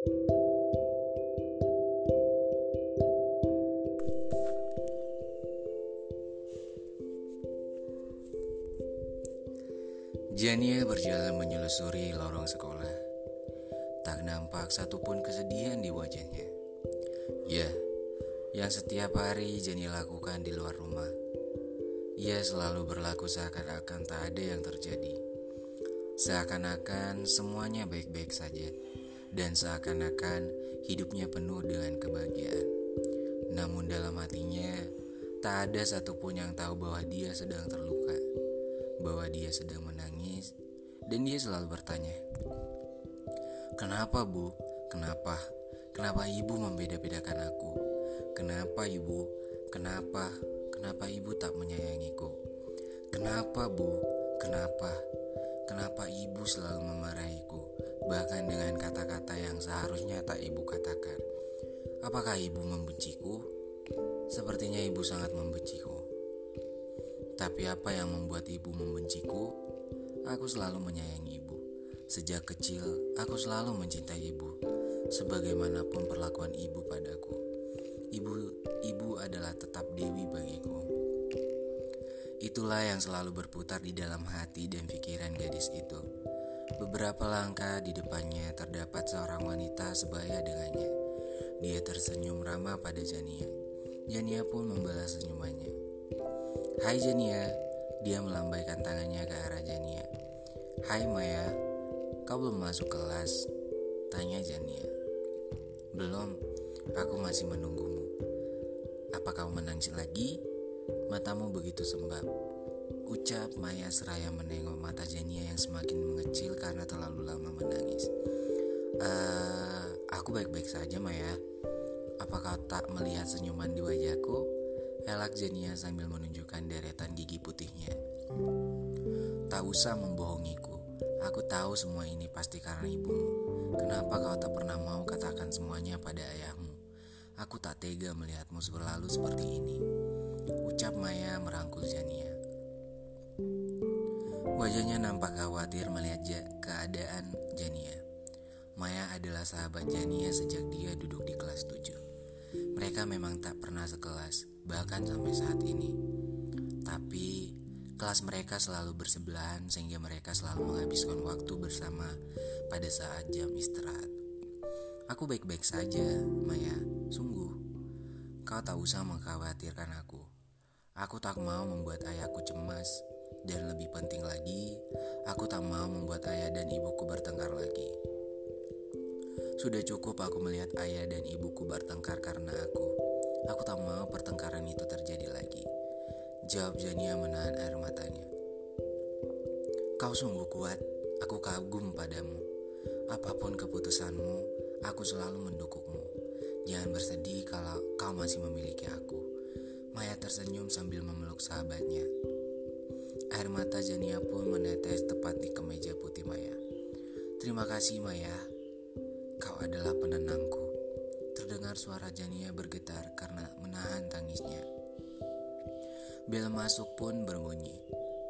Jania berjalan menyelusuri lorong sekolah. Tak nampak satupun kesedihan di wajahnya. Ya, yang setiap hari Jani lakukan di luar rumah. Ia selalu berlaku seakan-akan tak ada yang terjadi. Seakan-akan semuanya baik-baik saja. Dan seakan-akan hidupnya penuh dengan kebahagiaan. Namun dalam hatinya, tak ada satupun yang tahu bahwa dia sedang terluka bahwa dia sedang menangis dan dia selalu bertanya, "Kenapa, Bu? Kenapa? Kenapa Ibu membeda-bedakan aku? Kenapa, Ibu? Kenapa? Kenapa Ibu tak menyayangiku? Kenapa, Bu? Kenapa? Kenapa Ibu selalu memarahiku, bahkan dengan kata-kata yang seharusnya tak Ibu katakan? Apakah Ibu membenciku? Sepertinya Ibu sangat membenciku." Tapi apa yang membuat ibu membenciku? Aku selalu menyayangi ibu. Sejak kecil, aku selalu mencintai ibu. Sebagaimanapun perlakuan ibu padaku. Ibu ibu adalah tetap dewi bagiku. Itulah yang selalu berputar di dalam hati dan pikiran gadis itu. Beberapa langkah di depannya terdapat seorang wanita sebaya dengannya. Dia tersenyum ramah pada Jania. Jania pun membalas senyumannya. Hai Jania, dia melambaikan tangannya ke arah Jania. Hai Maya, kau belum masuk kelas? Tanya Jania. Belum, aku masih menunggumu. Apa kau menangis lagi? Matamu begitu sembab. Ucap Maya seraya menengok mata Jania yang semakin mengecil karena terlalu lama menangis. Uh, aku baik-baik saja Maya. Apa kau tak melihat senyuman di wajahku? Elak Jenia sambil menunjukkan deretan gigi putihnya. Tak usah membohongiku. Aku tahu semua ini pasti karena ibumu. Kenapa kau tak pernah mau katakan semuanya pada ayahmu? Aku tak tega melihatmu berlalu seperti ini. Ucap Maya merangkul Jania. Wajahnya nampak khawatir melihat keadaan Jania. Maya adalah sahabat Jania sejak dia duduk di kelas 7. Mereka memang tak pernah sekelas, bahkan sampai saat ini. Tapi kelas mereka selalu bersebelahan sehingga mereka selalu menghabiskan waktu bersama pada saat jam istirahat. Aku baik-baik saja, Maya. Sungguh, kau tak usah mengkhawatirkan aku. Aku tak mau membuat ayahku cemas. Dan lebih penting lagi, aku tak mau membuat ayah dan ibuku bertengkar lagi. Sudah cukup aku melihat ayah dan ibuku bertengkar karena aku. Aku tak mau pertengkaran itu terjadi lagi. Jawab Jania menahan air matanya. Kau sungguh kuat, aku kagum padamu. Apa pun keputusanmu, aku selalu mendukungmu. Jangan bersedih kalau kau masih memiliki aku. Maya tersenyum sambil memeluk sahabatnya. Air mata Jania pun menetes tepat di kemeja putih Maya. Terima kasih Maya, kau adalah penenangku. Terdengar suara Jania bergetar karena menahan tangisnya. Bel masuk pun berbunyi.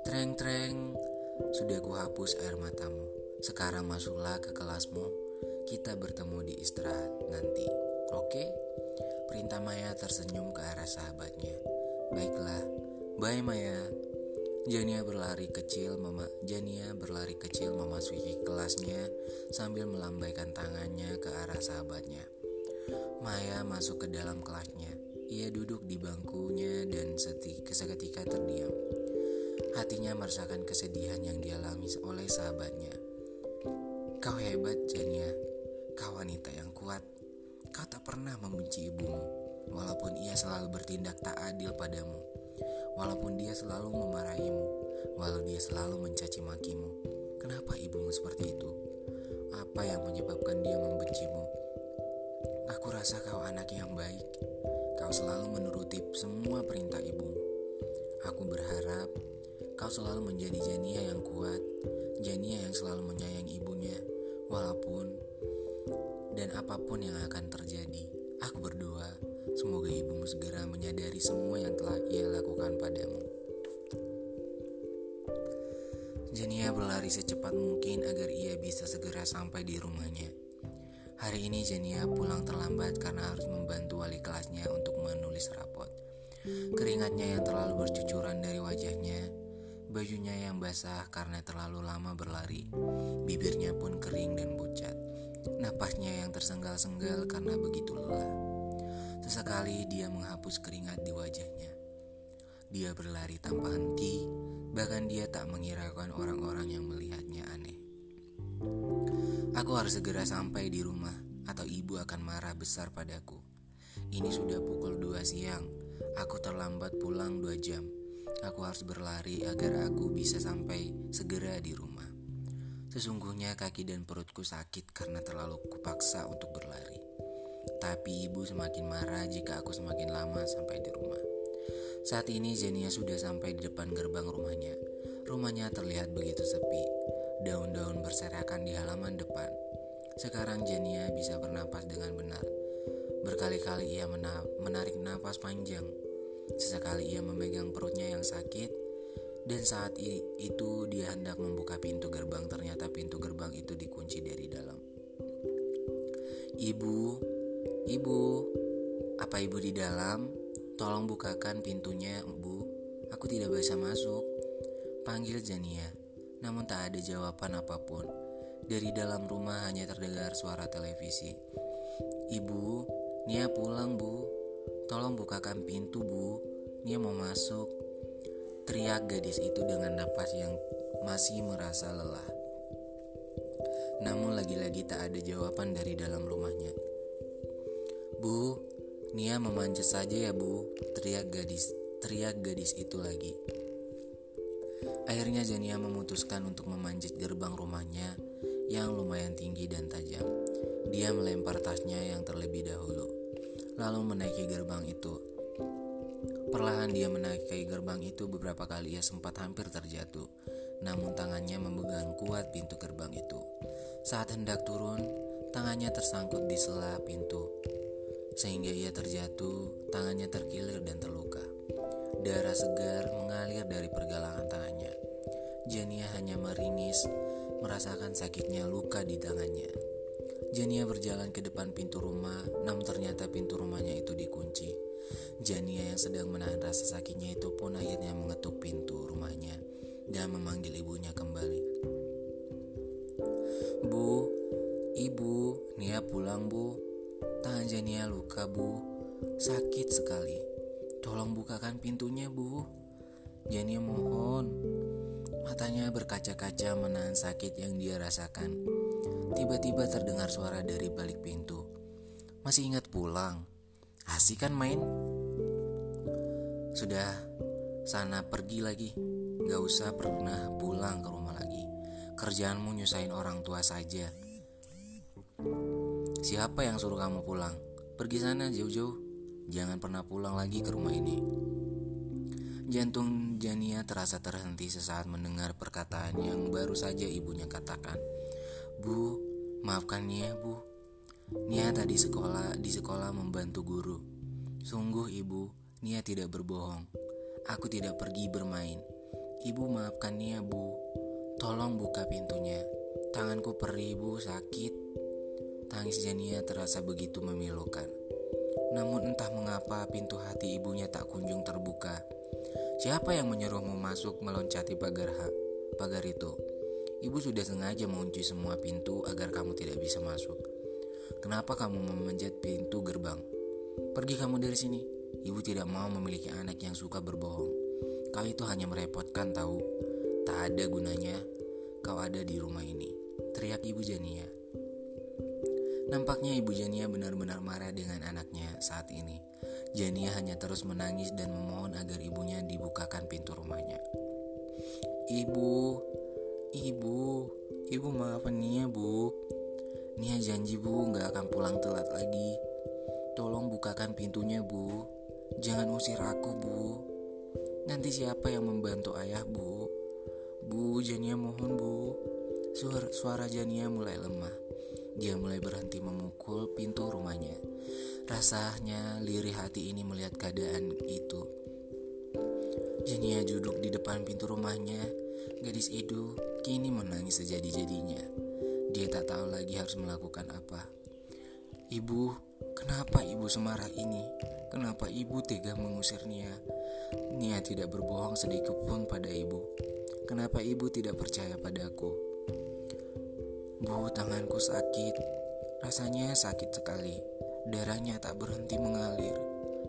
Treng-treng, sudah kuhapus air matamu. Sekarang masuklah ke kelasmu. Kita bertemu di istirahat nanti. Oke? Perintah Maya tersenyum ke arah sahabatnya. Baiklah, bye Maya. Jania berlari kecil, mama Jania berlari kecil memasuki kelasnya sambil melambaikan tangannya ke arah sahabatnya. Maya masuk ke dalam kelasnya. Ia duduk di bangkunya dan seketika terdiam. Hatinya merasakan kesedihan yang dialami oleh sahabatnya. Kau hebat, Jania. Kau wanita yang kuat. Kau tak pernah membenci ibumu, walaupun ia selalu bertindak tak adil padamu. Walaupun dia selalu memarahimu, walau dia selalu mencaci makimu. Kenapa ibumu seperti itu? Apa yang menyebabkan dia membencimu? Aku rasa kau anak yang baik. Kau selalu menuruti semua perintah ibumu. Aku berharap kau selalu menjadi Jania yang kuat, Jania yang selalu menyayangi ibunya, walaupun dan apa pun yang akan terjadi. Aku berdoa semoga ibumu segera menyadari semua yang telah ia lakukan padamu. Jania berlari secepat mungkin agar ia bisa segera sampai di rumahnya. Hari ini Jania pulang terlambat karena harus membantu wali kelasnya untuk menulis rapot. Keringatnya yang terlalu bercucuran dari wajahnya, bajunya yang basah karena terlalu lama berlari, bibirnya pun kering dan pucat, napasnya yang tersenggal-senggal karena begitu lelah. Sesekali dia menghapus keringat di wajahnya. Dia berlari tanpa henti, bahkan dia tak mengirakan orang-orang yang melihatnya aneh. Aku harus segera sampai di rumah atau ibu akan marah besar padaku. Ini sudah pukul 2 siang. Aku terlambat pulang 2 jam. Aku harus berlari agar aku bisa sampai segera di rumah. Sesungguhnya kaki dan perutku sakit karena terlalu kupaksa untuk berlari. Tapi ibu semakin marah jika aku semakin lama sampai di rumah. Saat ini Zenia sudah sampai di depan gerbang rumahnya. Rumahnya terlihat begitu sepi. Daun-daun berserakan di halaman depan. Sekarang Jania bisa bernapas dengan benar. Berkali-kali ia menarik nafas panjang. Sesekali ia memegang perutnya yang sakit. Dan saat itu dia hendak membuka pintu gerbang dalam? Tolong bukakan pintunya, bu. Aku tidak bisa masuk. Panggil Jania. Namun tak ada jawaban apa pun. Dari dalam rumah hanya terdengar suara televisi. Ibu, Nia pulang bu. Tolong bukakan pintu bu. Nia mau masuk. Teriak gadis itu dengan napas yang masih merasa lelah. Namun lagi-lagi tak ada jawaban dari dalam rumahnya. Bu, Nia memanjat saja ya bu, teriak gadis, teriak gadis itu lagi. Akhirnya Jania memutuskan untuk memanjat gerbang rumahnya yang lumayan tinggi dan tajam. Dia melempar tasnya yang terlebih dahulu, lalu menaiki gerbang itu. Perlahan dia menaiki gerbang itu beberapa kali ia sempat hampir terjatuh, namun tangannya memegang kuat pintu gerbang itu. Saat hendak turun, tangannya tersangkut di sela pintu, sehingga ia terjatuh, tangannya terkilir dan terluka. Darah segar mengalir dari pergelangan tangannya. Jania hanya meringis, merasakan sakitnya luka di tangannya. Jania berjalan ke depan pintu rumah, namun ternyata pintu rumahnya itu dikunci. Jania yang sedang menahan rasa sakitnya itu pun akhirnya mengetuk pintu rumahnya dan memanggil ibunya kembali. Bu, ibu, Nia pulang bu. Tangan Jania luka bu, sakit sekali. Tolong bukakan pintunya bu. Jania mohon, Matanya berkaca-kaca menahan sakit yang dia rasakan. Tiba-tiba terdengar suara dari balik pintu. Masih ingat pulang? Asik kan main? Sudah, sana pergi lagi. Gak usah pernah pulang ke rumah lagi. Kerjaanmu nyusahin orang tua saja. Siapa yang suruh kamu pulang? Pergi sana jauh-jauh. Jangan pernah pulang lagi ke rumah ini. Jantung Jania terasa terhenti sesaat mendengar perkataan yang baru saja ibunya katakan. Bu, maafkan Nia, Bu. Nia tadi sekolah di sekolah membantu guru. Sungguh ibu, Nia tidak berbohong. Aku tidak pergi bermain. Ibu maafkan Nia, Bu. Tolong buka pintunya. Tanganku perih, Bu, sakit. Tangis Jania terasa begitu memilukan. Namun entah mengapa pintu hati ibunya tak kunjung terbuka. Siapa yang menyuruhmu masuk meloncati pagar ha pagar itu? Ibu sudah sengaja mengunci semua pintu agar kamu tidak bisa masuk. Kenapa kamu memanjat pintu gerbang? Pergi kamu dari sini. Ibu tidak mau memiliki anak yang suka berbohong. Kau itu hanya merepotkan tahu. Tak ada gunanya kau ada di rumah ini. Teriak ibu Jania. Nampaknya ibu Jania benar-benar marah dengan anaknya saat ini. Jania hanya terus menangis dan memohon agar ibunya dibukakan pintu rumahnya. Ibu, ibu, ibu maafkan Nia bu. Nia janji bu nggak akan pulang telat lagi. Tolong bukakan pintunya bu. Jangan usir aku bu. Nanti siapa yang membantu ayah bu? Bu, Jania mohon bu. Suara, suara Jania mulai lemah. Dia mulai berhenti memukul pintu rumahnya. Rasanya lirih hati ini melihat keadaan itu. Jenia duduk di depan pintu rumahnya. Gadis itu kini menangis sejadi-jadinya. Dia tak tahu lagi harus melakukan apa. Ibu, kenapa ibu semarah ini? Kenapa ibu tega mengusir Nia? Nia tidak berbohong sedikit pun pada ibu. Kenapa ibu tidak percaya padaku? Bu, tanganku sakit. Rasanya sakit sekali. Darahnya tak berhenti mengalir.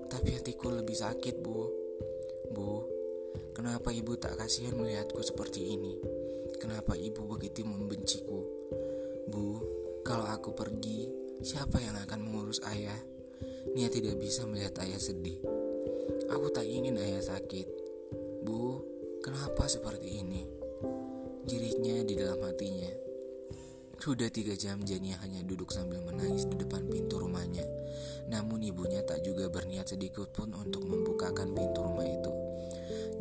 Tapi hatiku lebih sakit, Bu. Bu, kenapa ibu tak kasihan melihatku seperti ini? Kenapa ibu begitu membenciku? Bu, kalau aku pergi, siapa yang akan mengurus ayah? Nia tidak bisa melihat ayah sedih. Aku tak ingin ayah sakit. Bu, kenapa seperti ini? Jeritnya di dalam hatinya. Sudah tiga jam Jania hanya duduk sambil menangis di depan pintu rumahnya. Namun ibunya tak juga berniat sedikit pun untuk membukakan pintu rumah itu.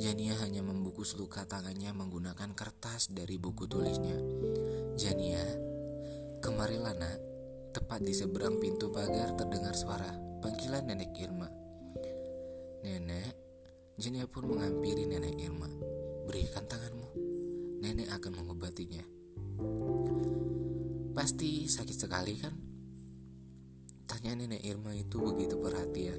Jania hanya membungkus luka tangannya menggunakan kertas dari buku tulisnya. Jania, kemarilah nak. Tepat di seberang pintu pagar terdengar suara panggilan nenek Irma. Nenek, Jania pun menghampiri nenek Irma. Berikan tanganmu, nenek akan mengobatinya. Pasti sakit sekali kan? Tanya nenek Irma itu begitu perhatian.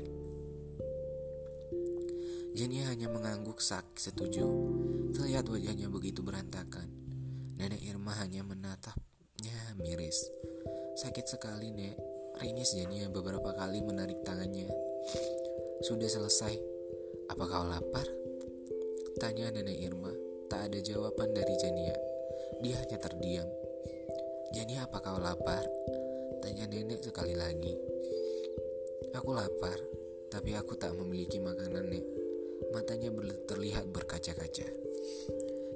Jenny hanya mengangguk sak setuju. Terlihat wajahnya begitu berantakan. Nenek Irma hanya menatapnya miris. Sakit sekali, Nek. Ringis Jania beberapa kali menarik tangannya. Sudah selesai. Apa kau lapar? Tanya nenek Irma. Tak ada jawaban dari Jania. Dia hanya terdiam. Jadi apa kau lapar? Tanya nenek sekali lagi. Aku lapar, tapi aku tak memiliki makanan, Nek. Matanya terlihat berkaca-kaca.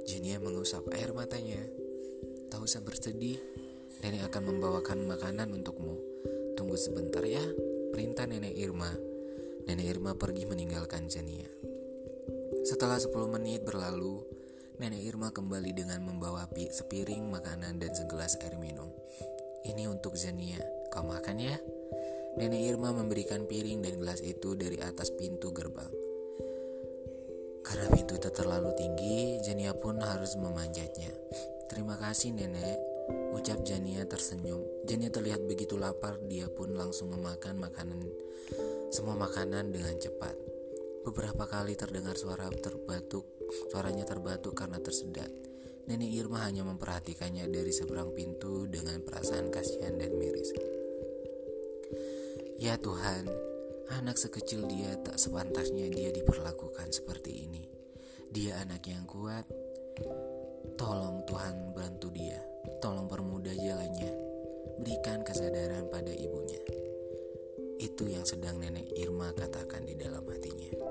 Jenia mengusap air matanya. Tak usah bersedih, nenek akan membawakan makanan untukmu. Tunggu sebentar ya, perintah nenek Irma. Nenek Irma pergi meninggalkan Jenia. Setelah 10 menit berlalu, Nenek Irma kembali dengan membawa sepiring makanan dan segelas air minum. Ini untuk Zania, kau makan ya? Nenek Irma memberikan piring dan gelas itu dari atas pintu gerbang. Karena pintu itu terlalu tinggi, Jania pun harus memanjatnya. Terima kasih nenek, ucap Jania tersenyum. Jania terlihat begitu lapar, dia pun langsung memakan makanan semua makanan dengan cepat. Beberapa kali terdengar suara terbatuk Suaranya terbatuk karena tersedak. Nenek Irma hanya memperhatikannya dari seberang pintu dengan perasaan kasihan dan miris. Ya Tuhan, anak sekecil dia tak sepantasnya dia diperlakukan seperti ini. Dia anak yang kuat. Tolong Tuhan bantu dia. Tolong permudah jalannya. Berikan kesadaran pada ibunya. Itu yang sedang nenek Irma katakan di dalam hatinya.